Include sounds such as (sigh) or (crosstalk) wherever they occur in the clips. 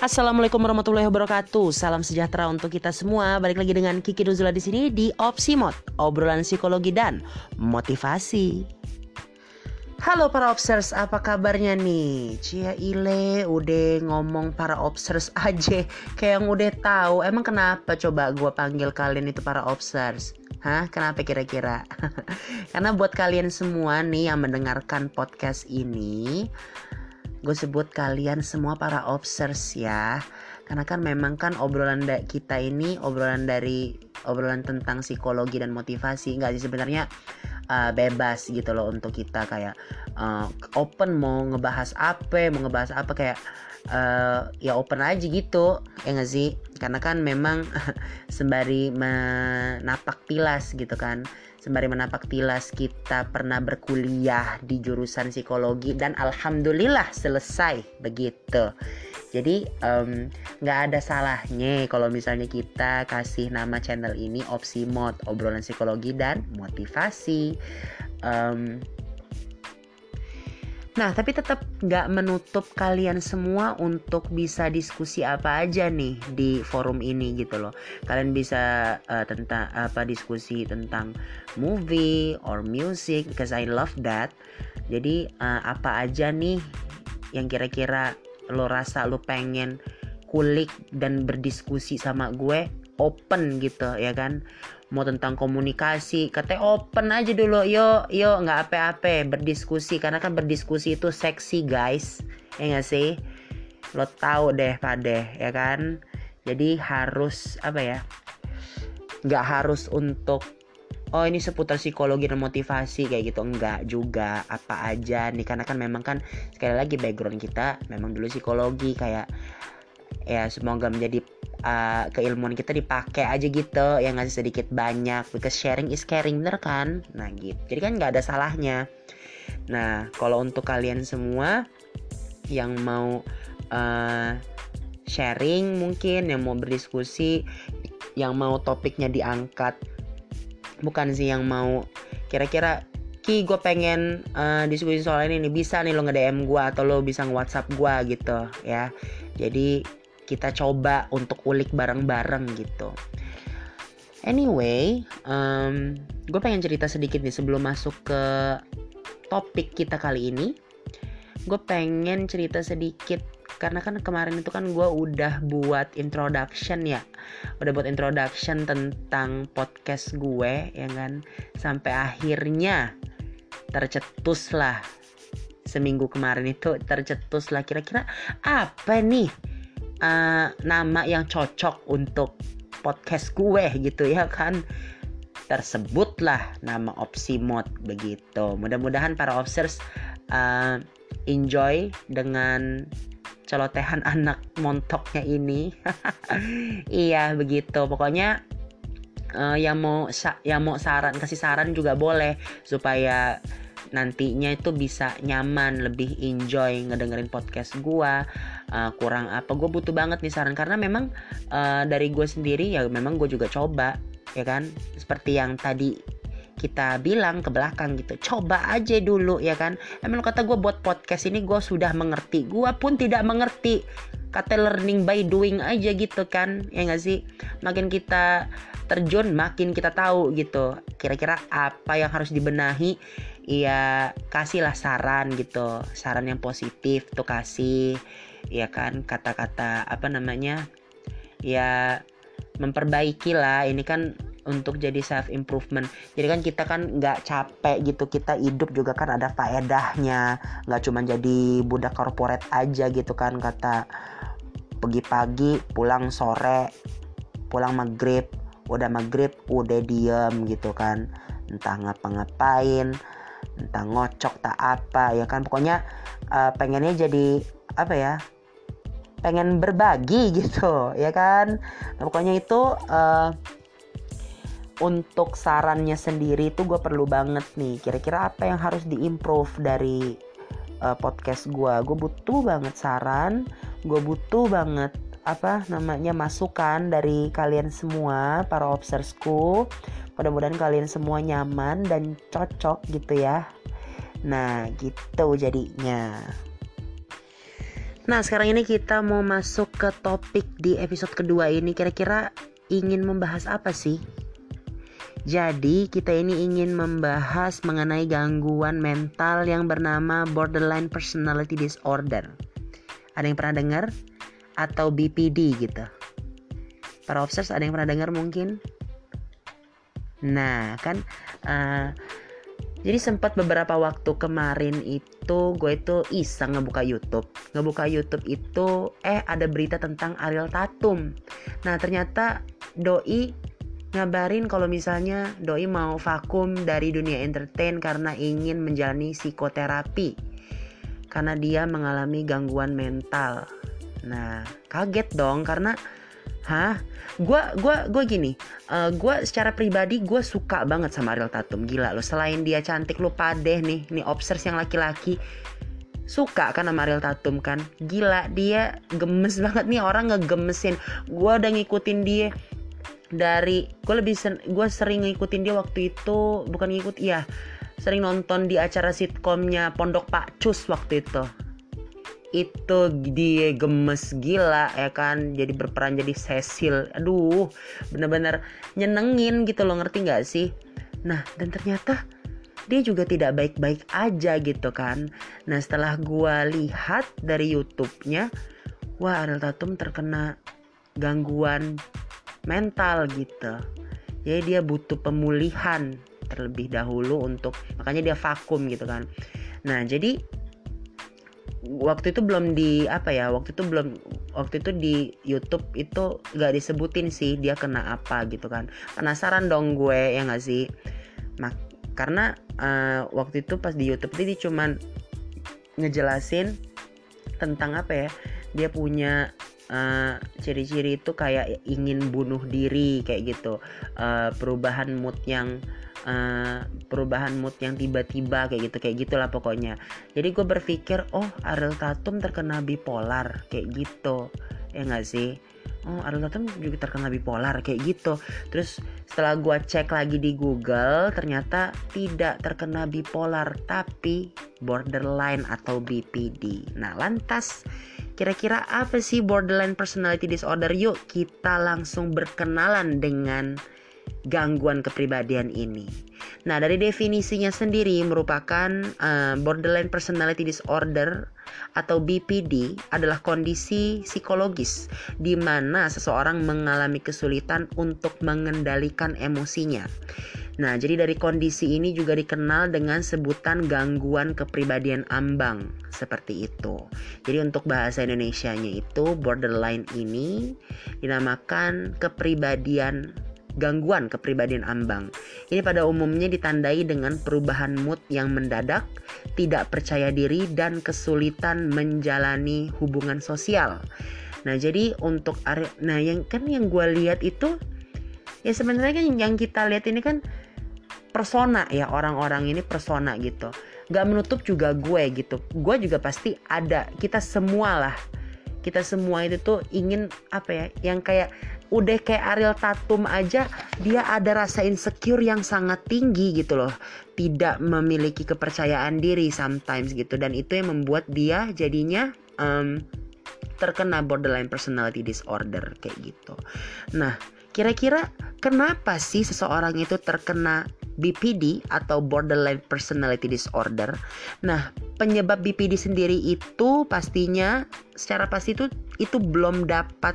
Assalamualaikum warahmatullahi wabarakatuh. Salam sejahtera untuk kita semua. Balik lagi dengan Kiki Nuzula di sini di Opsimot, obrolan psikologi dan motivasi. Halo para obsers, apa kabarnya nih? Cia Ile udah ngomong para obsers (laughs) aja Kayak yang udah tahu Emang kenapa coba gue panggil kalian itu para obsers? Hah? Kenapa kira-kira? (laughs) Karena buat kalian semua nih yang mendengarkan podcast ini gue sebut kalian semua para obsers ya. Karena kan memang kan obrolan kita ini obrolan dari obrolan tentang psikologi dan motivasi. Nggak sih? Sebenarnya uh, bebas gitu loh untuk kita kayak uh, open mau ngebahas apa mau ngebahas apa kayak uh, ya open aja gitu. Ya nggak sih? Karena kan memang (laughs) sembari menapak tilas gitu kan sembari menapak tilas kita pernah berkuliah di jurusan psikologi dan alhamdulillah selesai begitu. Jadi nggak um, ada salahnya kalau misalnya kita kasih nama channel ini opsi mod obrolan psikologi dan motivasi. Um, Nah, tapi tetap nggak menutup kalian semua untuk bisa diskusi apa aja nih di forum ini gitu loh. Kalian bisa uh, tentang apa diskusi tentang movie or music because I love that. Jadi uh, apa aja nih yang kira-kira lo rasa lo pengen kulik dan berdiskusi sama gue open gitu ya kan mau tentang komunikasi katanya open aja dulu. Yo yo nggak apa-apa berdiskusi. Karena kan berdiskusi itu seksi guys. Ya nggak sih? Lo tahu deh pade ya kan? Jadi harus apa ya? Nggak harus untuk oh ini seputar psikologi dan motivasi kayak gitu. Enggak juga apa aja nih? Karena kan memang kan sekali lagi background kita memang dulu psikologi kayak ya semoga menjadi uh, keilmuan kita dipakai aja gitu. Yang ngasih sedikit banyak. Because sharing is caring bener kan? Nah gitu. Jadi kan nggak ada salahnya. Nah kalau untuk kalian semua yang mau uh, sharing mungkin yang mau berdiskusi yang mau topiknya diangkat bukan sih yang mau kira-kira Ki gue pengen uh, diskusi soal ini nih. Bisa nih lo nge-DM gue atau lo bisa nge-whatsapp gue gitu ya. Jadi kita coba untuk ulik bareng-bareng gitu. Anyway, um, gue pengen cerita sedikit nih sebelum masuk ke topik kita kali ini. Gue pengen cerita sedikit karena kan kemarin itu kan gue udah buat introduction ya udah buat introduction tentang podcast gue ya kan sampai akhirnya tercetus lah seminggu kemarin itu tercetus lah kira-kira apa nih uh, nama yang cocok untuk podcast gue gitu ya kan. Tersebutlah nama opsi mod begitu. Mudah-mudahan para officers uh, enjoy dengan celotehan (laughs) anak montoknya ini. (laughs) Iya begitu. Pokoknya uh, yang mau yang mau saran kasih saran juga boleh supaya nantinya itu bisa nyaman lebih enjoy ngedengerin podcast gue uh, kurang apa gue butuh banget nih saran. Karena memang uh, dari gue sendiri ya memang gue juga coba ya kan? Seperti yang tadi kita bilang ke belakang gitu coba aja dulu ya kan? Emang kata gue buat podcast ini gue sudah mengerti. Gue pun tidak mengerti. Kata learning by doing aja gitu kan ya gak sih? Makin kita terjun makin kita tahu gitu. Kira-kira apa yang harus dibenahi ya kasihlah saran gitu. Saran yang positif tuh kasih ya kan? Kata-kata apa namanya? Ya memperbaiki lah ini kan untuk jadi self improvement jadi kan kita kan nggak capek gitu. Kita hidup juga kan ada faedahnya. Nggak cuma jadi budak korporat aja gitu kan kata. Pergi pagi pulang sore pulang maghrib udah maghrib udah diem gitu kan. Entah ngapa-ngapain entah ngocok tak apa ya kan. Pokoknya uh, pengennya jadi apa ya pengen berbagi (laughs) gitu ya kan. Nah, pokoknya itu uh, untuk sarannya sendiri itu gue perlu banget nih. Kira-kira apa yang harus diimprove dari uh, podcast gue gue butuh banget saran gue butuh banget apa namanya masukan dari kalian semua para obsersku mudah-mudahan kalian semua nyaman dan cocok gitu ya nah gitu jadinya Nah, sekarang ini kita mau masuk ke topik di episode kedua ini. Kira-kira ingin membahas apa sih? Jadi, kita ini ingin membahas mengenai gangguan mental yang bernama borderline personality disorder. Ada yang pernah dengar? Atau BPD gitu. Para officers ada yang pernah dengar mungkin? Nah, kan uh, jadi sempat beberapa waktu kemarin itu gue itu iseng ngebuka YouTube. Ngebuka YouTube itu eh ada berita tentang Ariel Tatum. Nah, ternyata doi ngabarin kalau misalnya doi mau vakum dari dunia entertain karena ingin menjalani psikoterapi karena dia mengalami gangguan mental. Nah, kaget dong karena hah? Gua gua gua gini, uh, gua secara pribadi gue suka banget sama Ariel Tatum. Gila lo, selain dia cantik lu padeh nih, nih obsers yang laki-laki suka kan sama Ariel Tatum kan gila dia gemes banget nih orang ngegemesin gue udah ngikutin dia dari gue lebih sen, gue sering ngikutin dia waktu itu bukan ngikut ya sering nonton di acara sitkomnya Pondok Pak Cus waktu itu itu dia gemes gila ya kan? Jadi berperan jadi Cecil. Aduh bener-bener nyenengin gitu loh ngerti nggak sih? Nah dan ternyata dia juga tidak baik-baik aja gitu kan? Nah setelah gue lihat dari YouTube-nya wah Ariel Tatum terkena gangguan mental gitu. Jadi dia butuh pemulihan terlebih dahulu untuk makanya dia vakum gitu kan. Nah jadi waktu itu belum di apa ya waktu itu belum waktu itu di YouTube itu gak disebutin sih dia kena apa gitu kan. Penasaran dong gue ya gak sih? Mak karena uh, waktu itu pas di YouTube itu dia cuman ngejelasin tentang apa ya dia punya eh, ciri-ciri itu kayak ingin bunuh diri kayak gitu uh, perubahan mood yang uh, perubahan mood yang tiba-tiba kayak gitu kayak gitulah pokoknya. Jadi gue berpikir oh Ariel Tatum terkena bipolar kayak gitu. Ya nggak sih? Oh Ariel Tatum juga terkena bipolar kayak gitu. Terus setelah gue cek lagi di Google ternyata tidak terkena bipolar tapi borderline atau BPD nah lantas Kira-kira apa sih borderline personality disorder? Yuk kita langsung berkenalan dengan gangguan kepribadian ini. Nah, dari definisinya sendiri merupakan uh, borderline personality disorder atau BPD adalah kondisi psikologis di mana seseorang mengalami kesulitan untuk mengendalikan emosinya. Nah, jadi dari kondisi ini juga dikenal dengan sebutan gangguan kepribadian ambang seperti itu. Jadi untuk bahasa Indonesianya itu borderline ini dinamakan kepribadian gangguan kepribadian ambang. Ini pada umumnya ditandai dengan perubahan mood yang mendadak, tidak percaya diri dan kesulitan menjalani hubungan sosial. Nah, jadi untuk area nah yang kan yang gue lihat itu ya sebenarnya kan yang kita lihat ini kan persona ya orang-orang ini persona gitu gak menutup juga gue gitu gue juga pasti ada kita semua lah kita semua itu tuh ingin apa ya yang kayak udah kayak Ariel Tatum aja dia ada rasa insecure yang sangat tinggi gitu loh. Tidak memiliki kepercayaan diri sometimes gitu. Dan itu yang membuat dia jadinya um, terkena borderline personality disorder kayak gitu. Nah kira-kira kenapa sih seseorang itu terkena BPD atau borderline personality disorder. Nah, penyebab BPD sendiri itu pastinya secara pasti itu itu belum dapat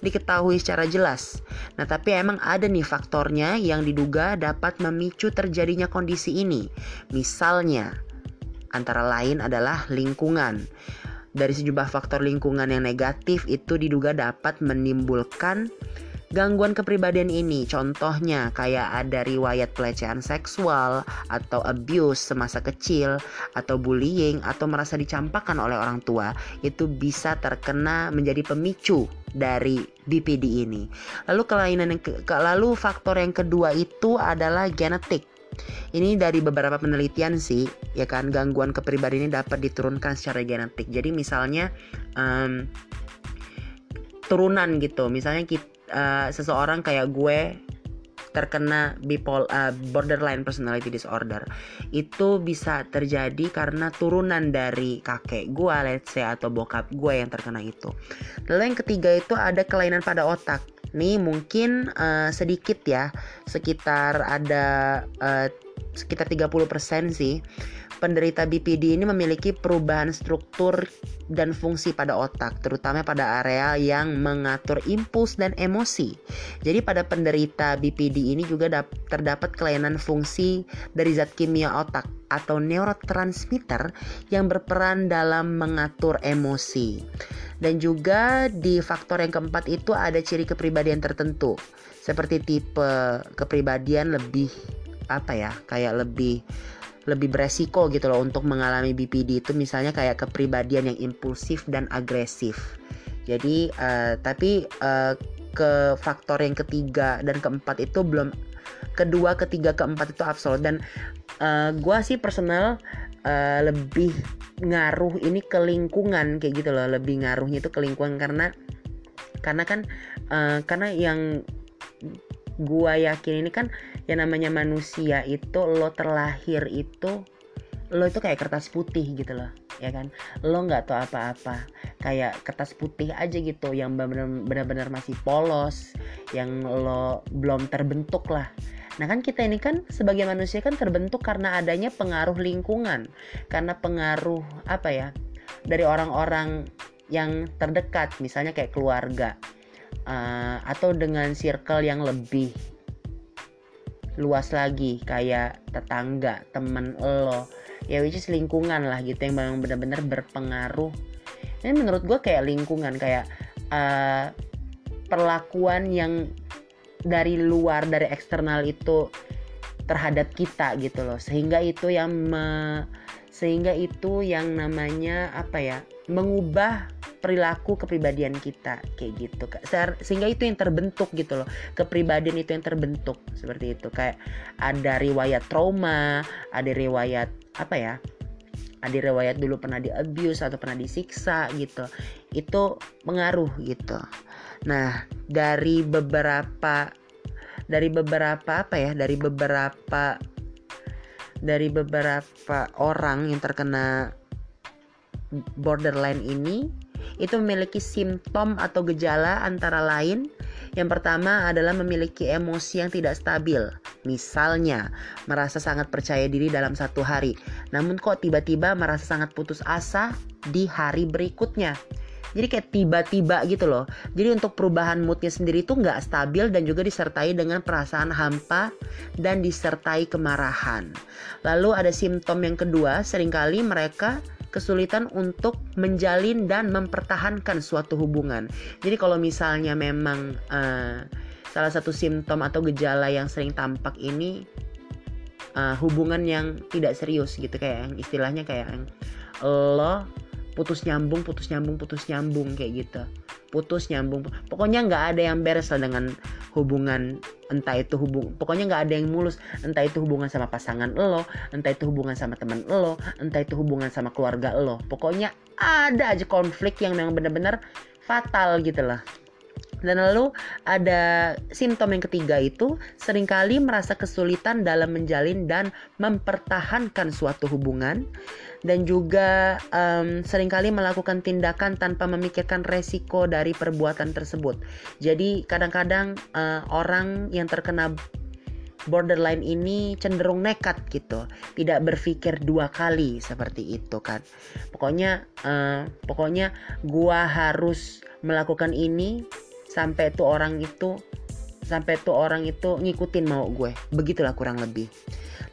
diketahui secara jelas. Nah, tapi emang ada nih faktornya yang diduga dapat memicu terjadinya kondisi ini. Misalnya, antara lain adalah lingkungan. Dari sejumlah faktor lingkungan yang negatif itu diduga dapat menimbulkan Gangguan kepribadian ini contohnya kayak ada riwayat pelecehan seksual atau abuse semasa kecil atau bullying atau merasa dicampakkan oleh orang tua itu bisa terkena menjadi pemicu dari BPD ini. Lalu kelainan yang ke, lalu faktor yang kedua itu adalah genetik. Ini dari beberapa penelitian sih, ya kan gangguan kepribadian ini dapat diturunkan secara genetik. Jadi misalnya um, turunan gitu, misalnya kita uh, seseorang kayak gue terkena bipol uh, borderline personality disorder. Itu bisa terjadi karena turunan dari kakek gue let's say atau bokap gue yang terkena itu. Lalu yang ketiga itu ada kelainan pada otak. Nih mungkin uh, sedikit ya sekitar ada uh, sekitar 30% sih penderita BPD ini memiliki perubahan struktur dan fungsi pada otak, terutama pada area yang mengatur impuls dan emosi. Jadi pada penderita BPD ini juga terdapat kelainan fungsi dari zat kimia otak atau neurotransmitter yang berperan dalam mengatur emosi. Dan juga di faktor yang keempat itu ada ciri kepribadian tertentu, seperti tipe kepribadian lebih apa ya, kayak lebih lebih beresiko gitu loh untuk mengalami BPD itu misalnya kayak kepribadian yang impulsif dan agresif. Jadi uh, tapi uh, ke faktor yang ketiga dan keempat itu belum kedua, ketiga, keempat itu absolut dan uh, gua sih personal uh, lebih ngaruh ini ke lingkungan kayak gitu loh, lebih ngaruhnya itu ke lingkungan karena karena kan uh, karena yang gua yakin ini kan yang namanya manusia itu lo terlahir itu lo itu kayak kertas putih gitu loh ya kan? Lo nggak tahu apa-apa. Kayak kertas putih aja gitu yang benar-benar masih polos yang lo belum terbentuk lah. Nah kan kita ini kan sebagai manusia kan terbentuk karena adanya pengaruh lingkungan, karena pengaruh apa ya dari orang-orang yang terdekat, misalnya kayak keluarga, uh, atau dengan circle yang lebih luas lagi kayak tetangga temen lo. Ya which is lingkungan lah gitu yang memang benar-benar berpengaruh. Ini menurut gue kayak lingkungan kayak uh, perlakuan yang dari luar dari eksternal itu terhadap kita gitu loh. Sehingga itu yang me, sehingga itu yang namanya apa ya mengubah perilaku kepribadian kita kayak gitu sehingga itu yang terbentuk gitu loh. Kepribadian itu yang terbentuk seperti itu. Kayak ada riwayat trauma ada riwayat apa ya ada riwayat dulu pernah di abuse atau pernah disiksa gitu. Itu mengaruh gitu. Nah dari beberapa dari beberapa apa ya dari beberapa dari beberapa orang yang terkena borderline ini itu memiliki simptom atau gejala antara lain yang pertama adalah memiliki emosi yang tidak stabil. Misalnya, merasa sangat percaya diri dalam satu hari, namun kok tiba-tiba merasa sangat putus asa di hari berikutnya. Jadi kayak tiba-tiba gitu loh. Jadi untuk perubahan moodnya sendiri itu nggak stabil dan juga disertai dengan perasaan hampa dan disertai kemarahan. Lalu ada simptom yang kedua, sering kali mereka kesulitan untuk menjalin dan mempertahankan suatu hubungan. Jadi kalau misalnya memang uh, salah satu simptom atau gejala yang sering tampak ini uh, hubungan yang tidak serius gitu kayak yang istilahnya kayak yang lo putus nyambung putus nyambung putus nyambung kayak gitu. Putus nyambung. Pokoknya nggak ada yang beres lah dengan hubungan entah itu hubung pokoknya nggak ada yang mulus. Entah itu hubungan sama pasangan lo entah itu hubungan sama teman lo entah itu hubungan sama keluarga lo. Pokoknya ada aja konflik yang memang benar-benar fatal gitu lah dan lalu ada simptom yang ketiga itu sering kali merasa kesulitan dalam menjalin dan mempertahankan suatu hubungan dan juga um, sering kali melakukan tindakan tanpa memikirkan resiko dari perbuatan tersebut. Jadi kadang-kadang uh, orang yang terkena borderline ini cenderung nekat gitu, tidak berpikir dua kali seperti itu kan. Pokoknya uh, pokoknya gua harus melakukan ini sampai tuh orang itu sampai tuh orang itu ngikutin mau gue. Begitulah kurang lebih.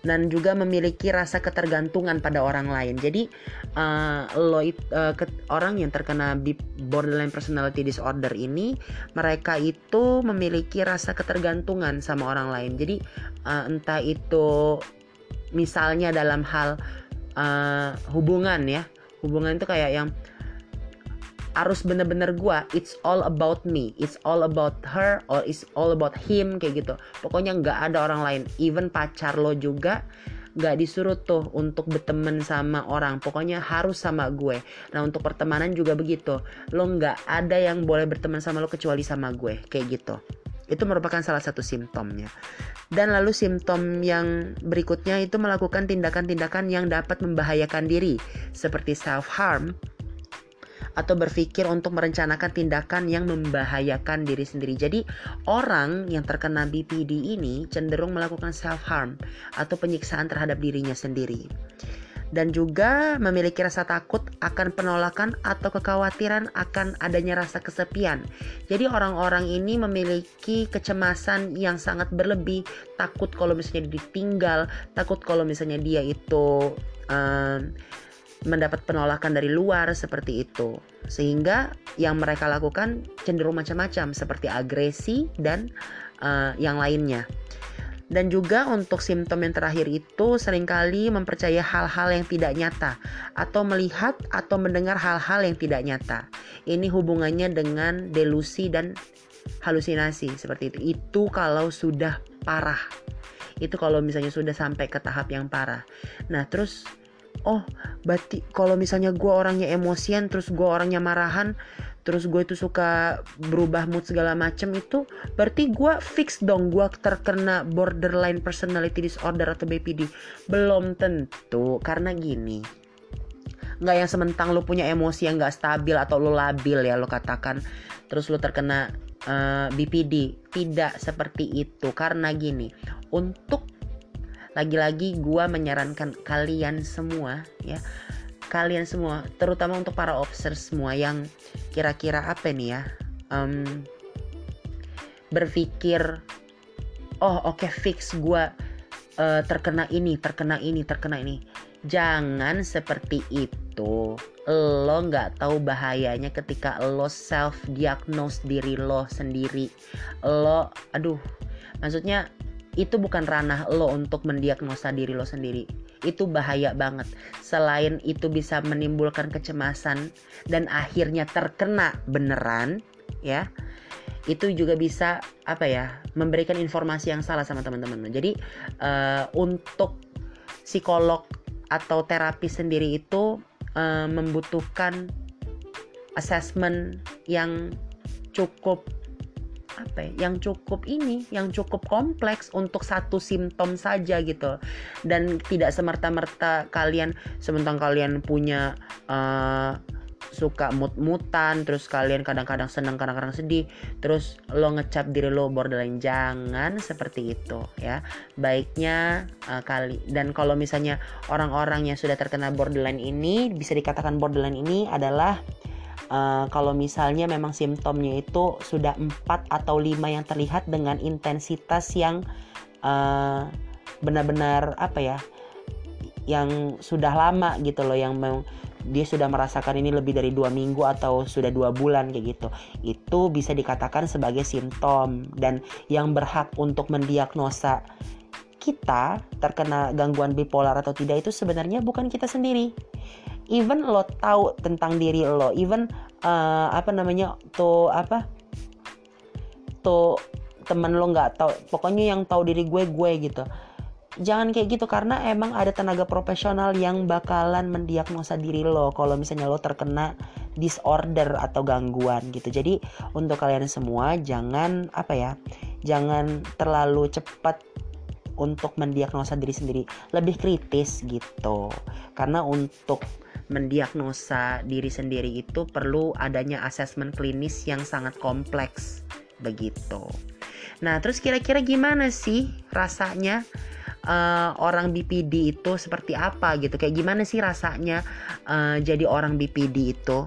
Dan juga memiliki rasa ketergantungan pada orang lain. Jadi uh, lo uh, ke, orang yang terkena borderline personality disorder ini mereka itu memiliki rasa ketergantungan sama orang lain. Jadi uh, entah itu misalnya dalam hal uh, hubungan ya. Hubungan itu kayak yang harus bener-bener gue it's all about me. It's all about her or it's all about him kayak gitu. Pokoknya nggak ada orang lain. Even pacar lo juga nggak disuruh tuh untuk berteman sama orang. Pokoknya harus sama gue. Nah untuk pertemanan juga begitu. Lo nggak ada yang boleh berteman sama lo kecuali sama gue kayak gitu. Itu merupakan salah satu simptomnya. Dan lalu simptom yang berikutnya itu melakukan tindakan-tindakan yang dapat membahayakan diri seperti self harm atau berpikir untuk merencanakan tindakan yang membahayakan diri sendiri. Jadi, orang yang terkena BPD ini cenderung melakukan self harm atau penyiksaan terhadap dirinya sendiri. Dan juga memiliki rasa takut akan penolakan atau kekhawatiran akan adanya rasa kesepian. Jadi orang-orang ini memiliki kecemasan yang sangat berlebih, takut kalau misalnya ditinggal, takut kalau misalnya dia itu um, mendapat penolakan dari luar seperti itu. Sehingga yang mereka lakukan cenderung macam-macam seperti agresi dan uh, yang lainnya. Dan juga untuk simptom yang terakhir itu sering kali mempercayai hal-hal yang tidak nyata atau melihat atau mendengar hal-hal yang tidak nyata. Ini hubungannya dengan delusi dan halusinasi seperti itu. Itu kalau sudah parah. Itu kalau misalnya sudah sampai ke tahap yang parah. Nah, terus oh berarti kalau misalnya gue orangnya emosian terus gue orangnya marahan terus gue itu suka berubah mood segala macem itu berarti gue fix dong gue terkena borderline personality disorder atau BPD belum tentu karena gini nggak yang sementang lo punya emosi yang nggak stabil atau lo labil ya lo katakan terus lo terkena uh, eh, BPD tidak seperti itu karena gini untuk lagi-lagi gue menyarankan kalian semua ya. Kalian semua terutama untuk para officer semua yang kira-kira apa nih ya um, berpikir oh oke okay, fix gue uh, terkena ini terkena ini terkena ini. Jangan seperti itu. Lo nggak tahu bahayanya ketika lo self diagnose diri lo sendiri. Lo aduh maksudnya itu bukan ranah lo untuk mendiagnosa diri lo sendiri. Itu bahaya banget. Selain itu bisa menimbulkan kecemasan dan akhirnya terkena beneran, ya. Itu juga bisa apa ya? memberikan informasi yang salah sama teman-teman. Jadi uh, untuk psikolog atau terapi sendiri itu uh, membutuhkan assessment yang cukup apa ya, yang cukup ini, yang cukup kompleks untuk satu simptom saja gitu. Dan tidak semerta-merta kalian sementara kalian punya uh, suka mut-mutan terus kalian kadang-kadang senang kadang-kadang sedih terus lo ngecap diri lo borderline jangan seperti itu ya baiknya uh, kali dan kalau misalnya orang-orang yang sudah terkena borderline ini bisa dikatakan borderline ini adalah Uh, kalau misalnya memang simptomnya itu sudah 4 atau 5 yang terlihat dengan intensitas yang uh, benar-benar apa ya yang sudah lama gitu loh yang memang dia sudah merasakan ini lebih dari dua minggu atau sudah dua bulan kayak gitu. Itu bisa dikatakan sebagai simptom. Dan yang berhak untuk mendiagnosa kita terkena gangguan bipolar atau tidak itu sebenarnya bukan kita sendiri even lo tahu tentang diri lo even uh, apa namanya tuh apa tuh temen lo nggak tahu pokoknya yang tahu diri gue gue gitu. Jangan kayak gitu karena emang ada tenaga profesional yang bakalan mendiagnosa diri lo kalau misalnya lo terkena disorder atau gangguan gitu. Jadi untuk kalian semua jangan apa ya jangan terlalu cepat untuk mendiagnosa diri sendiri. Lebih kritis gitu. Karena untuk mendiagnosa diri sendiri itu perlu adanya asesmen klinis yang sangat kompleks begitu. Nah, terus kira-kira gimana sih rasanya uh, orang BPD itu seperti apa gitu? Kayak gimana sih rasanya uh, jadi orang BPD itu?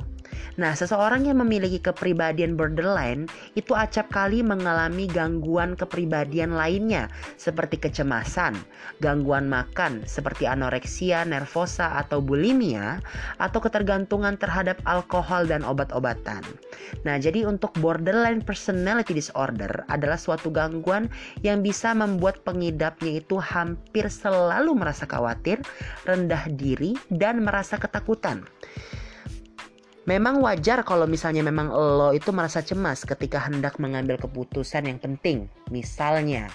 Nah, seseorang yang memiliki kepribadian borderline itu acap kali mengalami gangguan kepribadian lainnya seperti kecemasan, gangguan makan seperti anoreksia, nervosa atau bulimia atau ketergantungan terhadap alkohol dan obat-obatan. Nah, jadi untuk borderline personality disorder adalah suatu gangguan yang bisa membuat pengidapnya itu hampir selalu merasa khawatir, rendah diri, dan merasa ketakutan. Memang wajar kalau misalnya memang lo itu merasa cemas ketika hendak mengambil keputusan yang penting, misalnya,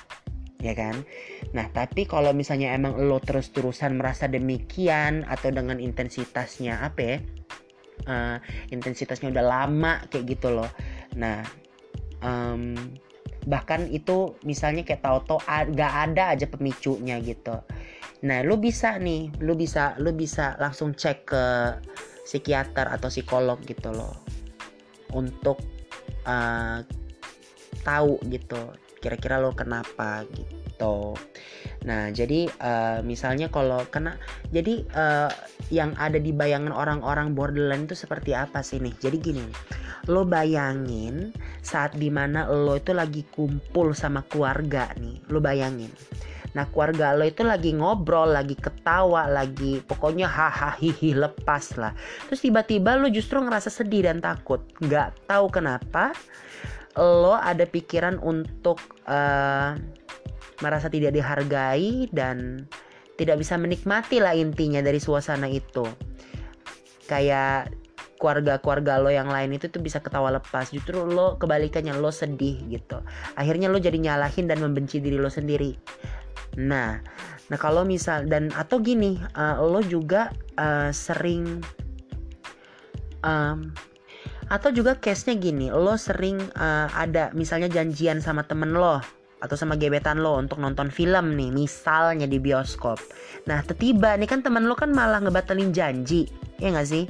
ya kan? Nah, tapi kalau misalnya emang lo terus-terusan merasa demikian atau dengan intensitasnya apa ya? Uh, intensitasnya udah lama kayak gitu loh. Nah, um, bahkan itu misalnya kayak tau-tau gak ada aja pemicunya gitu nah lu bisa nih lu bisa lu bisa langsung cek ke psikiater atau psikolog gitu loh. Untuk uh, tahu gitu kira-kira lo kenapa gitu. Nah jadi uh, misalnya kalau kena jadi uh, yang ada di bayangan orang-orang borderline itu seperti apa sih nih? Jadi gini lo bayangin saat di mana lo itu lagi kumpul sama keluarga nih lo bayangin Nah keluarga lo itu lagi ngobrol, lagi ketawa, lagi pokoknya hahaha hihi lepas lah. Terus tiba-tiba lo justru ngerasa sedih dan takut. Gak tahu kenapa lo ada pikiran untuk uh, merasa tidak dihargai dan tidak bisa menikmati lah intinya dari suasana itu. Kayak keluarga-keluarga lo yang lain itu tuh bisa ketawa lepas justru lo kebalikannya lo sedih gitu akhirnya lo jadi nyalahin dan membenci diri lo sendiri Nah, nah kalau misal dan atau gini, uh, lo juga uh, sering um, atau juga case-nya gini, lo sering uh, ada misalnya janjian sama temen lo atau sama gebetan lo untuk nonton film nih, misalnya di bioskop. Nah, tiba nih kan temen lo kan malah ngebatalin janji, ya nggak sih?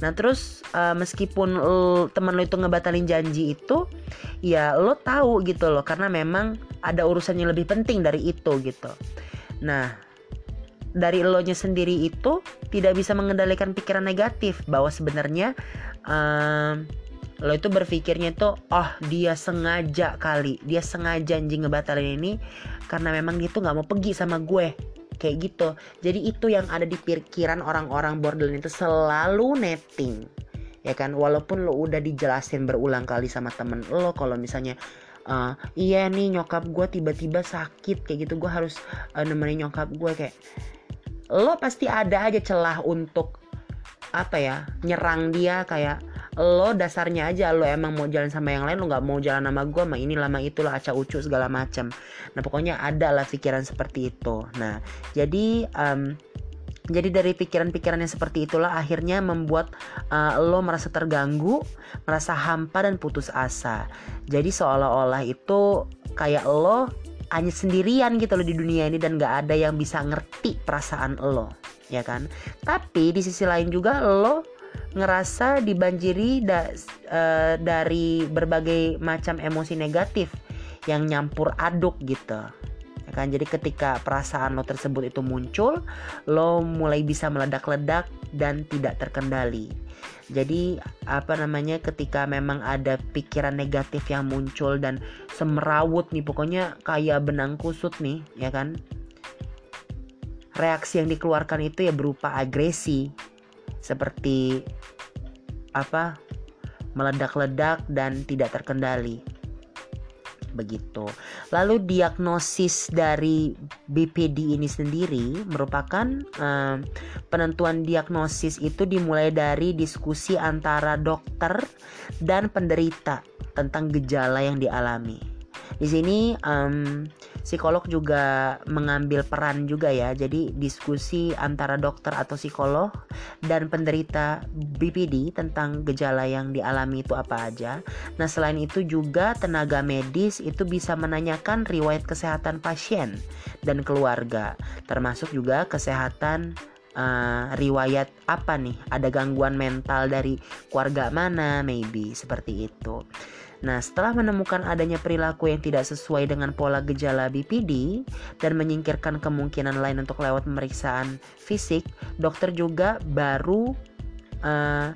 Nah, terus uh, meskipun lo, temen lo itu ngebatalin janji itu, ya lo tahu gitu loh, karena memang ada urusannya lebih penting dari itu gitu. Nah, dari lo nya sendiri itu tidak bisa mengendalikan pikiran negatif bahwa sebenarnya um, lo itu berpikirnya itu oh dia sengaja kali dia sengaja anjing ngebatalin ini karena memang dia tuh nggak mau pergi sama gue kayak gitu. Jadi itu yang ada di pikiran orang-orang borderline itu selalu netting ya kan? Walaupun lo udah dijelasin berulang kali sama temen lo kalau misalnya uh, iya nih nyokap gue tiba-tiba sakit kayak gitu gue harus uh, nemenin nyokap gue kayak lo pasti ada aja celah untuk apa ya nyerang dia kayak lo dasarnya aja lo emang mau jalan sama yang lain lo nggak mau jalan sama gue sama ini lama itu lah acak ucu segala macam nah pokoknya ada lah pikiran seperti itu nah jadi um, jadi dari pikiran-pikiran yang seperti itulah akhirnya membuat uh, lo merasa terganggu, merasa hampa dan putus asa. Jadi seolah-olah itu kayak lo hanya sendirian gitu loh di dunia ini dan gak ada yang bisa ngerti perasaan lo, ya kan? Tapi di sisi lain juga lo ngerasa dibanjiri da, uh, dari berbagai macam emosi negatif yang nyampur aduk gitu. Ya kan? Jadi ketika perasaan lo tersebut itu muncul lo mulai bisa meledak-ledak dan tidak terkendali. Jadi apa namanya ketika memang ada pikiran negatif yang muncul dan semerawut nih pokoknya kayak benang kusut nih ya kan? Reaksi yang dikeluarkan itu ya berupa agresi seperti apa meledak-ledak dan tidak terkendali begitu. Lalu diagnosis dari BPD ini sendiri merupakan um, penentuan diagnosis itu dimulai dari diskusi antara dokter dan penderita tentang gejala yang dialami. Di sini um, psikolog juga mengambil peran juga ya. Jadi diskusi antara dokter atau psikolog dan penderita BPD tentang gejala yang dialami itu apa aja. Nah, selain itu juga tenaga medis itu bisa menanyakan riwayat kesehatan pasien dan keluarga, termasuk juga kesehatan uh, riwayat apa nih ada gangguan mental dari keluarga mana maybe seperti itu Nah, setelah menemukan adanya perilaku yang tidak sesuai dengan pola gejala BPD dan menyingkirkan kemungkinan lain untuk lewat pemeriksaan fisik, dokter juga baru uh,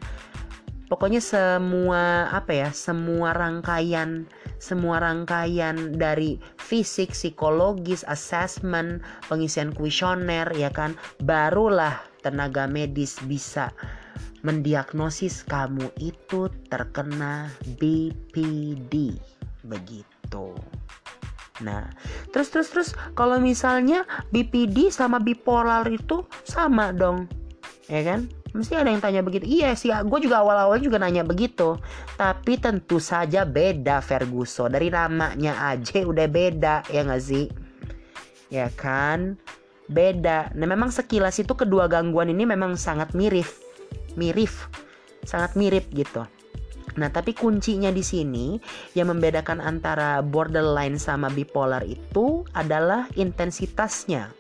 pokoknya semua apa ya, semua rangkaian semua rangkaian dari fisik, psikologis, assessment, pengisian kuesioner ya kan, barulah tenaga medis bisa mendiagnosis kamu itu terkena BPD begitu. Nah, terus terus terus kalau misalnya BPD sama bipolar itu sama dong. Ya kan? Mesti ada yang tanya begitu. Iya sih, gue juga awal-awal juga nanya begitu. Tapi tentu saja beda Ferguson. Dari namanya aja udah beda, ya gak sih? Ya kan? Beda. Nah memang sekilas itu kedua gangguan ini memang sangat mirip mirip sangat mirip gitu Nah, tapi kuncinya di sini yang membedakan antara borderline sama bipolar itu adalah intensitasnya.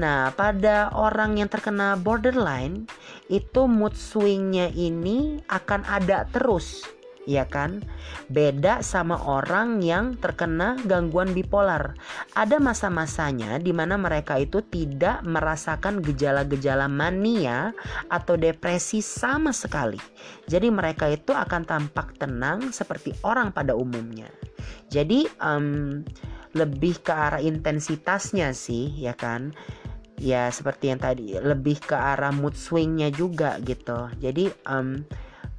Nah, pada orang yang terkena borderline itu mood swingnya ini akan ada terus ya kan? Beda sama orang yang terkena gangguan bipolar. Ada masa-masanya di mana mereka itu tidak merasakan gejala-gejala mania atau depresi sama sekali. Jadi mereka itu akan tampak tenang seperti orang pada umumnya. Jadi um, lebih ke arah intensitasnya sih, ya kan? Ya seperti yang tadi lebih ke arah mood swingnya juga gitu. Jadi um,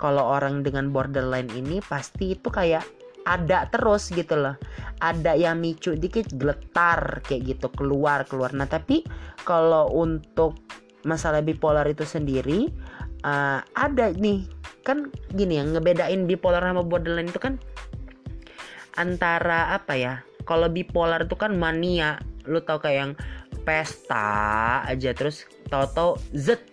kalau orang dengan borderline ini pasti itu kayak ada terus gitu loh. Ada yang micu dikit geletar kayak gitu keluar keluar. Nah tapi kalau untuk masalah bipolar itu sendiri uh, ada nih. Kan gini yang ngebedain bipolar sama borderline itu kan antara apa ya? Kalau bipolar itu kan mania. Lu tau kayak yang pesta aja terus tau-tau zet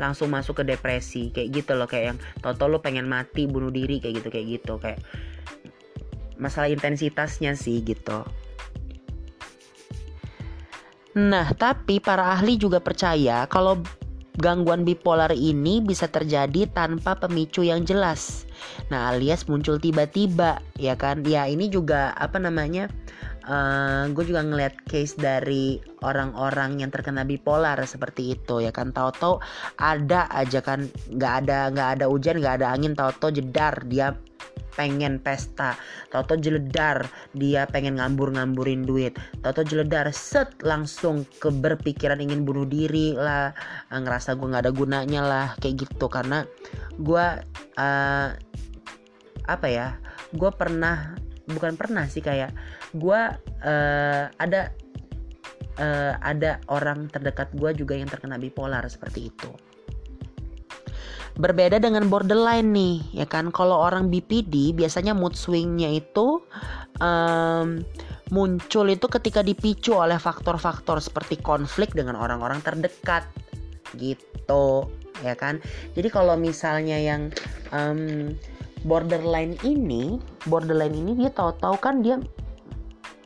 langsung masuk ke depresi kayak gitu loh kayak yang toto lo pengen mati bunuh diri kayak gitu kayak gitu kayak masalah intensitasnya sih gitu Nah, tapi para ahli juga percaya kalau gangguan bipolar ini bisa terjadi tanpa pemicu yang jelas. Nah, alias muncul tiba-tiba, ya kan? Ya, ini juga apa namanya? Uh, eh, gue juga ngeliat case dari orang-orang yang terkena bipolar seperti itu ya kan? Tahu-tahu ada aja kan nggak ada nggak ada hujan nggak ada angin tahu-tahu jedar dia pengen pesta. Tahu-tahu jeledar dia pengen ngambur-ngamburin duit. Tahu-tahu jeledar set langsung ke berpikiran ingin bunuh diri lah. Eh, ngerasa gue nggak ada gunanya lah kayak gitu. Karena gue uh, apa ya gue pernah bukan pernah sih kayak gue uh, ada uh, ada orang terdekat gue juga yang terkena bipolar seperti itu. Berbeda dengan borderline nih ya kan? Kalau orang BPD biasanya mood swingnya itu um, muncul itu ketika dipicu oleh faktor-faktor seperti konflik dengan orang-orang terdekat gitu ya kan? Jadi kalau misalnya yang um, borderline ini borderline ini dia tahu-tahu kan dia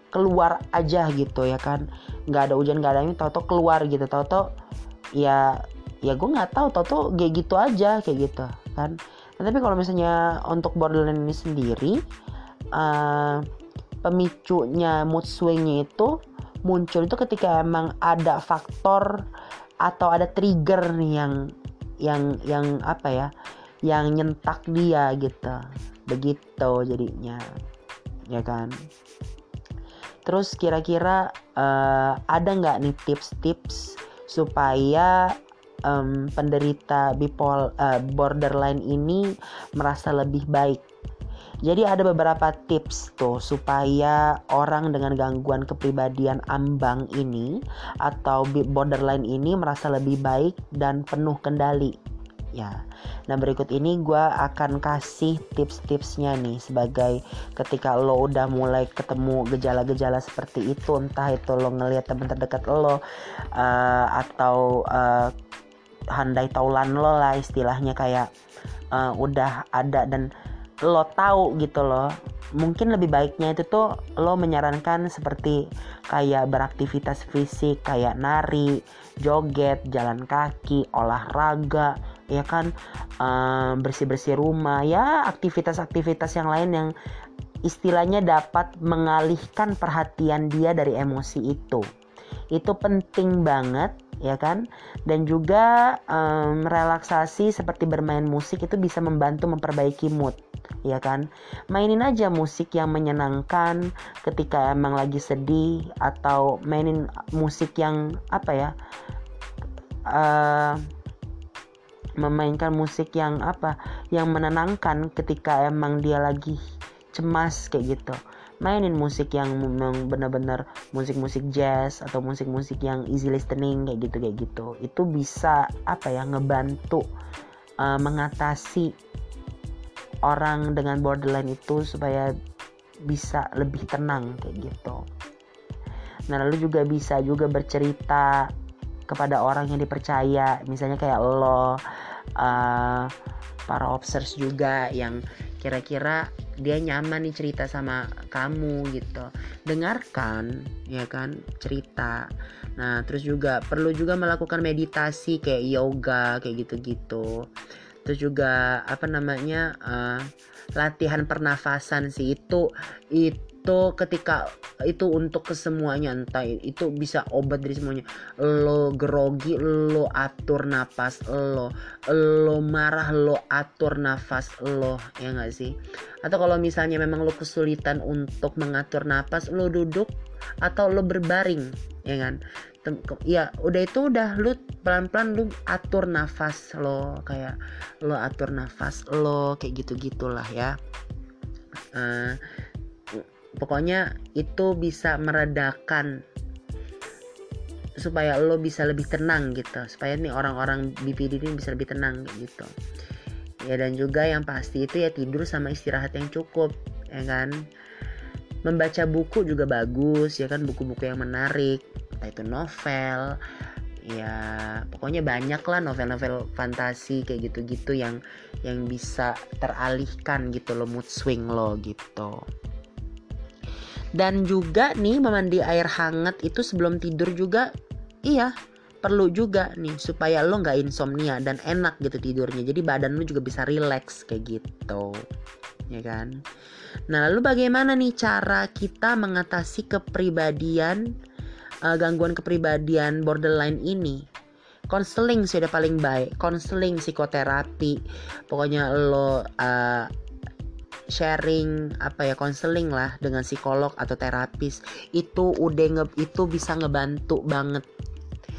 keluar aja gitu ya kan. Nggak ada hujan nggak ada angin tau-tau keluar gitu. Tau-tau ya ya gue nggak tahu tau-tau kayak gitu aja kayak gitu kan. Nah, tapi kalau misalnya untuk borderline ini sendiri uh, pemicunya mood swingnya itu muncul itu ketika emang ada faktor atau ada trigger nih yang yang yang apa ya yang nyentak dia gitu. Begitu jadinya ya kan? Terus kira-kira uh, ada nggak nih tips-tips supaya um, penderita bipol uh, borderline ini merasa lebih baik? Jadi ada beberapa tips tuh supaya orang dengan gangguan kepribadian ambang ini atau borderline ini merasa lebih baik dan penuh kendali ya. Nah berikut ini gue akan kasih tips-tipsnya nih sebagai ketika lo udah mulai ketemu gejala-gejala seperti itu entah itu lo ngelihat teman terdekat lo uh, atau uh, handai taulan lo lah istilahnya kayak uh, udah ada dan lo tahu gitu loh mungkin lebih baiknya itu tuh lo menyarankan seperti kayak beraktivitas fisik kayak nari, joget, jalan kaki, olahraga, ya kan bersih-bersih rumah ya aktivitas-aktivitas yang lain yang istilahnya dapat mengalihkan perhatian dia dari emosi itu. Itu penting banget ya kan? Dan juga um, relaksasi seperti bermain musik itu bisa membantu memperbaiki mood ya kan? Mainin aja musik yang menyenangkan ketika emang lagi sedih atau mainin musik yang apa ya uh, memainkan musik yang apa yang menenangkan ketika emang dia lagi cemas kayak gitu. Mainin musik yang memang benar-benar musik-musik jazz atau musik-musik yang easy listening kayak gitu kayak gitu. Itu bisa apa ya ngebantu uh, mengatasi orang dengan borderline itu supaya bisa lebih tenang kayak gitu. Nah lalu juga bisa juga bercerita kepada orang yang dipercaya. Misalnya kayak lo uh, para obsers juga yang kira-kira dia nyaman nih cerita sama kamu gitu. Dengarkan ya kan cerita. Nah terus juga perlu juga melakukan meditasi kayak yoga kayak gitu-gitu. Terus juga apa namanya uh, latihan pernafasan sih itu itu itu ketika itu untuk kesemuanya entah itu bisa obat dari semuanya. Lo grogi lo atur nafas lo. Lo marah lo atur nafas lo. Ya nggak sih? Atau kalau misalnya memang lo kesulitan untuk mengatur nafas lo duduk atau lo berbaring ya kan? Ya udah itu udah lu pelan-pelan lu atur nafas lo. Kayak lo atur nafas lo kayak gitu gitulah ya. Uh, pokoknya itu bisa meredakan supaya lo bisa lebih tenang gitu. Supaya nih orang-orang BPD ini bisa lebih tenang gitu. Ya dan juga yang pasti itu ya tidur sama istirahat yang cukup ya kan? Membaca buku juga bagus ya kan? Buku-buku yang menarik entah itu novel ya pokoknya banyak lah novel-novel fantasi kayak gitu-gitu yang yang bisa teralihkan gitu lo mood swing lo gitu dan juga nih memandi air hangat itu sebelum tidur juga iya perlu juga nih supaya lo nggak insomnia dan enak gitu tidurnya. Jadi badan lo juga bisa relax kayak gitu ya kan? Nah lalu bagaimana nih cara kita mengatasi kepribadian uh, gangguan kepribadian borderline ini? Konseling sudah paling baik konseling psikoterapi. Pokoknya lo uh, sharing apa ya konseling lah dengan psikolog atau terapis itu udah nge, itu bisa ngebantu banget.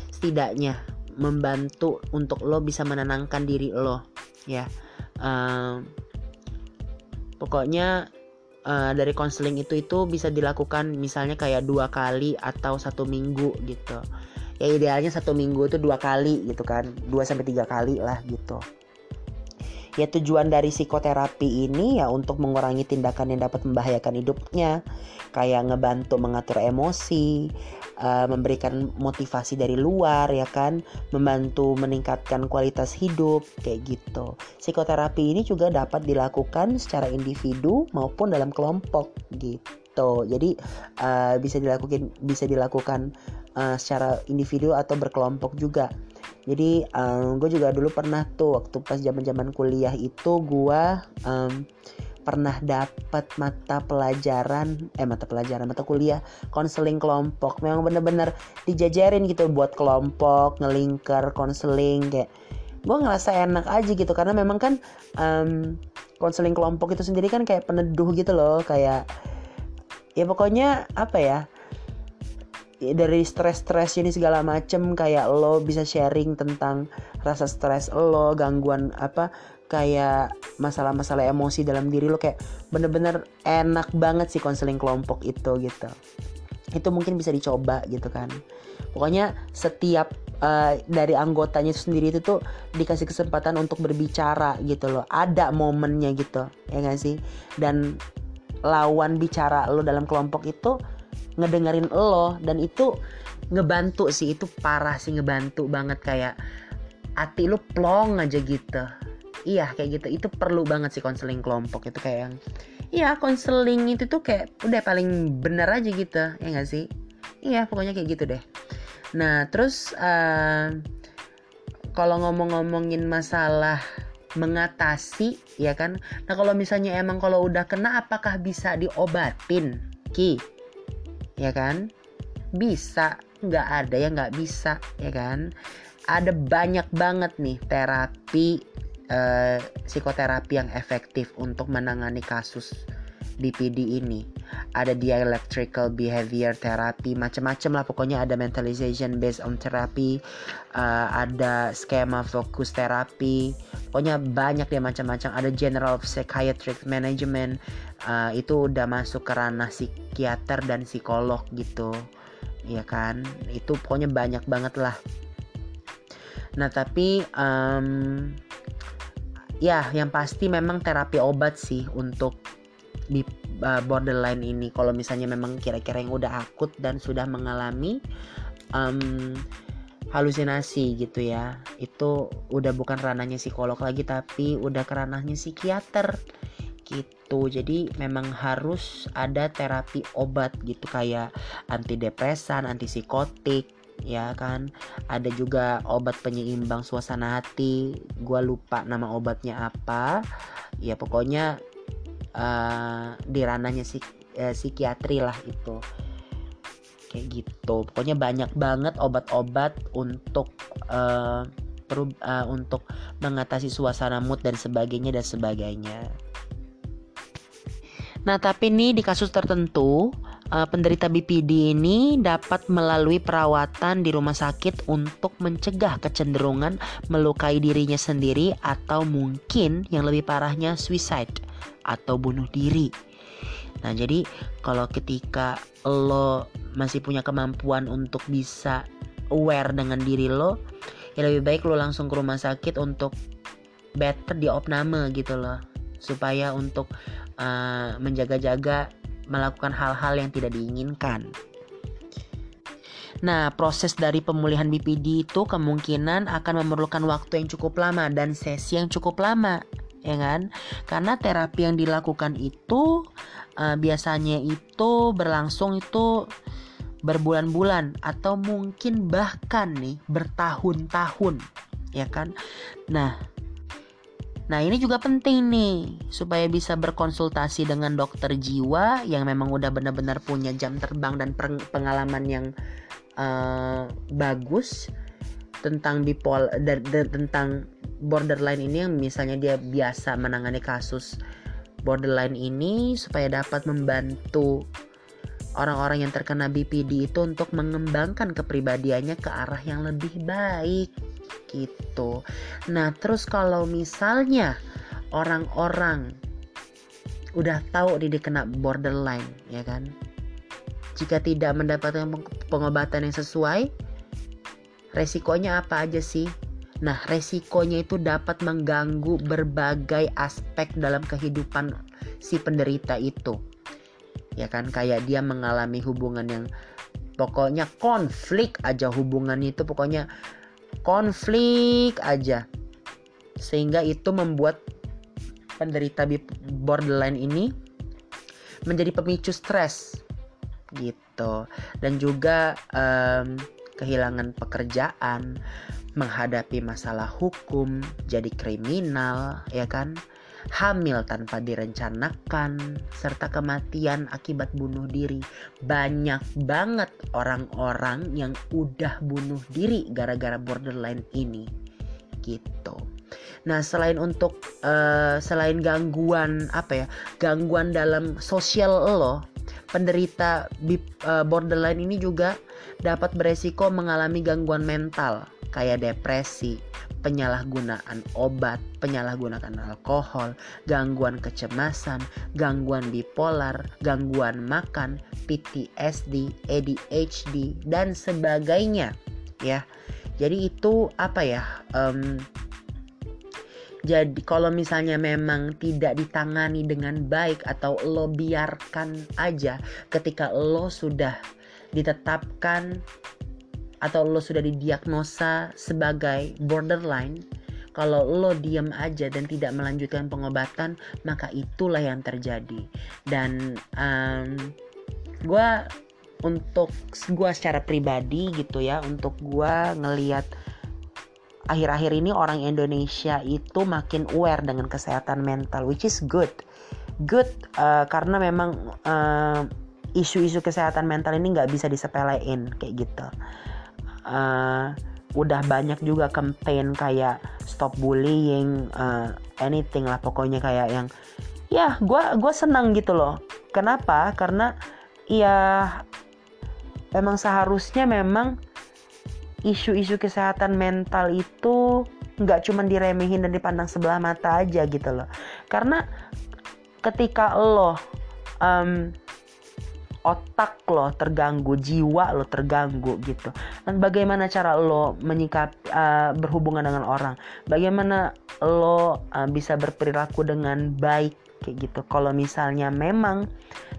Setidaknya membantu untuk lo bisa menenangkan diri lo ya. Uh, pokoknya uh, dari konseling itu itu bisa dilakukan misalnya kayak dua kali atau satu minggu gitu. Ya idealnya satu minggu itu dua kali gitu kan dua sampai tiga kali lah gitu Ya tujuan dari psikoterapi ini ya untuk mengurangi tindakan yang dapat membahayakan hidupnya, kayak ngebantu mengatur emosi, uh, memberikan motivasi dari luar ya kan, membantu meningkatkan kualitas hidup kayak gitu. Psikoterapi ini juga dapat dilakukan secara individu maupun dalam kelompok gitu. Jadi uh, bisa dilakukan bisa dilakukan uh, secara individu atau berkelompok juga jadi um, gue juga dulu pernah tuh waktu pas zaman zaman kuliah itu gue um, pernah dapat mata pelajaran eh mata pelajaran mata kuliah konseling kelompok. Memang bener-bener dijajarin gitu buat kelompok ngelingker konseling kayak gue ngerasa enak aja gitu. Karena memang kan um, konseling kelompok itu sendiri kan kayak peneduh gitu loh kayak ya pokoknya apa ya dari stres-stres ini segala macem kayak lo bisa sharing tentang rasa stres lo gangguan apa kayak masalah-masalah emosi dalam diri lo kayak bener-bener enak banget sih konseling kelompok itu gitu. Itu mungkin bisa dicoba gitu kan. Pokoknya setiap uh, dari anggotanya itu sendiri itu tuh dikasih kesempatan untuk berbicara gitu loh. Ada momennya gitu. Ya gak sih? Dan lawan bicara lo dalam kelompok itu ngedengerin lo dan itu ngebantu sih itu parah sih ngebantu banget kayak hati lo plong aja gitu. Iya kayak gitu. Itu perlu banget sih konseling kelompok itu kayak yang iya konseling itu tuh kayak udah paling bener aja gitu ya gak sih? Iya pokoknya kayak gitu deh. Nah terus uh, kalau ngomong-ngomongin masalah mengatasi ya kan? Nah kalau misalnya emang kalau udah kena apakah bisa diobatin? Ki ya kan? Bisa nggak ada yang nggak bisa ya kan? Ada banyak banget nih terapi eh, psikoterapi yang efektif untuk menangani kasus DPD ini. Ada dialectical behavior therapy macam-macam lah. Pokoknya ada mentalization based on therapy uh, ada skema fokus terapi pokoknya banyak deh macam-macam. Ada general psychiatric management uh, itu udah masuk ke ranah psikiater dan psikolog gitu. Ya kan? Itu pokoknya banyak banget lah. Nah tapi um, ya yang pasti memang terapi obat sih untuk di uh, borderline ini. Kalau misalnya memang kira-kira yang udah akut dan sudah mengalami um, halusinasi gitu ya. Itu udah bukan ranahnya psikolog lagi tapi udah ke ranahnya psikiater gitu. Jadi memang harus ada terapi obat gitu kayak antidepresan antipsikotik ya kan. Ada juga obat penyeimbang suasana hati. Gue lupa nama obatnya apa. Ya pokoknya uh, di ranahnya psik uh, psikiatri lah itu kayak gitu pokoknya banyak banget obat-obat untuk uh, uh, untuk mengatasi suasana mood dan sebagainya dan sebagainya nah tapi nih di kasus tertentu uh, penderita BPD ini dapat melalui perawatan di rumah sakit untuk mencegah kecenderungan melukai dirinya sendiri atau mungkin yang lebih parahnya suicide atau bunuh diri. Nah, jadi kalau ketika lo masih punya kemampuan untuk bisa aware dengan diri lo, ya lebih baik lo langsung ke rumah sakit untuk better di opname gitu loh. Supaya untuk uh, menjaga-jaga melakukan hal-hal yang tidak diinginkan. Nah, proses dari pemulihan BPD itu kemungkinan akan memerlukan waktu yang cukup lama dan sesi yang cukup lama ya kan? Karena terapi yang dilakukan itu uh, biasanya itu berlangsung itu berbulan-bulan atau mungkin bahkan nih bertahun-tahun, ya kan? Nah, Nah ini juga penting nih supaya bisa berkonsultasi dengan dokter jiwa yang memang udah benar-benar punya jam terbang dan pengalaman yang uh, bagus tentang bipolar dan, tentang borderline ini yang misalnya dia biasa menangani kasus borderline ini supaya dapat membantu orang-orang yang terkena BPD itu untuk mengembangkan kepribadiannya ke arah yang lebih baik gitu. Nah, terus kalau misalnya orang-orang udah tahu dia kena borderline, ya kan? Jika tidak mendapatkan pengobatan yang sesuai, resikonya apa aja sih? Nah, resikonya itu dapat mengganggu berbagai aspek dalam kehidupan si penderita itu. Ya kan, kayak dia mengalami hubungan yang pokoknya konflik aja hubungannya itu pokoknya konflik aja. Sehingga itu membuat penderita borderline ini menjadi pemicu stres gitu dan juga um, kehilangan pekerjaan menghadapi masalah hukum, jadi kriminal, ya kan? Hamil tanpa direncanakan, serta kematian akibat bunuh diri. Banyak banget orang-orang yang udah bunuh diri gara-gara borderline ini. Gitu. Nah, selain untuk uh, selain gangguan apa ya? Gangguan dalam sosial lo, penderita uh, borderline ini juga dapat beresiko mengalami gangguan mental kayak depresi, penyalahgunaan obat, penyalahgunaan alkohol, gangguan kecemasan, gangguan bipolar, gangguan makan, PTSD, ADHD dan sebagainya ya. Jadi itu apa ya? Um, jadi kalau misalnya memang tidak ditangani dengan baik atau lo biarkan aja ketika lo sudah ditetapkan atau lo sudah didiagnosa sebagai borderline, kalau lo diam aja dan tidak melanjutkan pengobatan, maka itulah yang terjadi. Dan um, gue untuk gue secara pribadi gitu ya, untuk gue ngeliat akhir-akhir ini orang Indonesia itu makin aware dengan kesehatan mental, which is good, good uh, karena memang uh, isu-isu kesehatan mental ini nggak bisa disepelein kayak gitu uh, udah banyak juga campaign kayak stop bullying uh, anything lah pokoknya kayak yang ya gue gue senang gitu loh. Kenapa? Karena ya memang seharusnya memang isu-isu kesehatan mental itu nggak cuma diremehin dan dipandang sebelah mata aja gitu loh. Karena ketika lo um, otak lo terganggu, jiwa lo terganggu gitu. Dan bagaimana cara lo menyikap uh, berhubungan dengan orang? Bagaimana lo uh, bisa berperilaku dengan baik kayak gitu. Kalau misalnya memang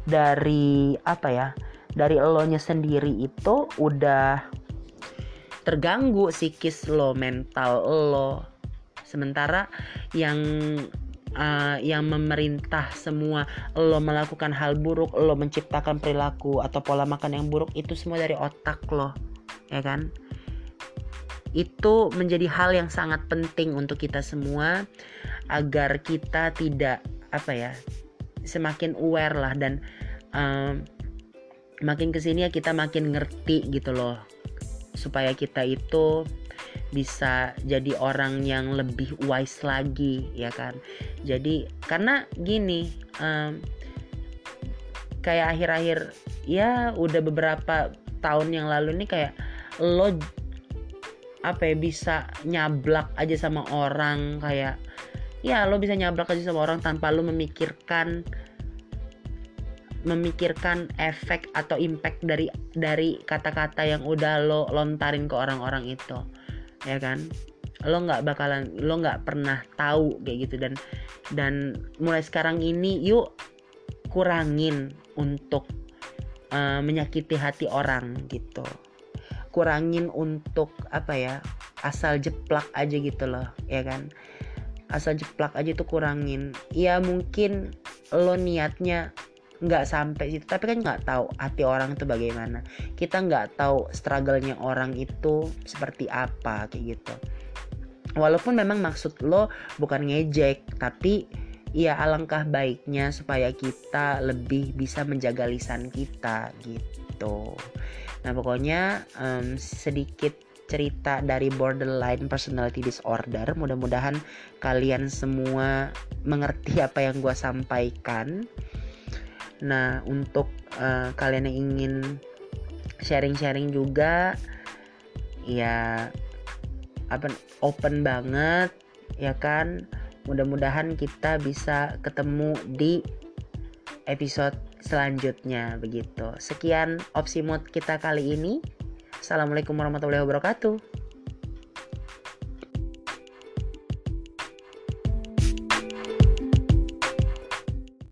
dari apa ya? Dari elonya sendiri itu udah terganggu psikis lo mental lo sementara yang uh, yang memerintah semua. Lo melakukan hal buruk lo menciptakan perilaku atau pola makan yang buruk itu semua dari otak lo ya kan? Itu menjadi hal yang sangat penting untuk kita semua agar kita tidak apa ya semakin aware lah dan um, makin ke sini ya kita makin ngerti gitu loh supaya kita itu bisa jadi orang yang lebih wise lagi ya kan? Jadi karena gini um, kayak akhir-akhir ya udah beberapa tahun yang lalu nih kayak lo apa ya bisa nyablak aja sama orang kayak ya lo bisa nyablak aja sama orang tanpa lo memikirkan memikirkan efek atau impact dari dari kata-kata yang udah lo lontarin ke orang-orang itu ya kan? Lo nggak bakalan lo nggak pernah tahu kayak gitu. Dan dan mulai sekarang ini yuk kurangin untuk uh, menyakiti hati orang gitu. Kurangin untuk apa ya asal jeplak aja gitu loh ya kan? Asal jeplak aja tuh kurangin. Ya mungkin lo niatnya nggak sampai situ tapi kan nggak tahu hati orang itu bagaimana kita nggak tahu struggle-nya orang itu seperti apa kayak gitu walaupun memang maksud lo bukan ngejek tapi ya alangkah baiknya supaya kita lebih bisa menjaga lisan kita gitu Nah pokoknya um, sedikit cerita dari borderline personality disorder. Mudah-mudahan kalian semua mengerti apa yang gue sampaikan. Nah untuk uh, kalian yang ingin sharing-sharing juga, ya apa open banget ya kan. Mudah-mudahan kita bisa ketemu di episode selanjutnya begitu. Sekian opsi mood kita kali ini. Assalamualaikum warahmatullahi wabarakatuh.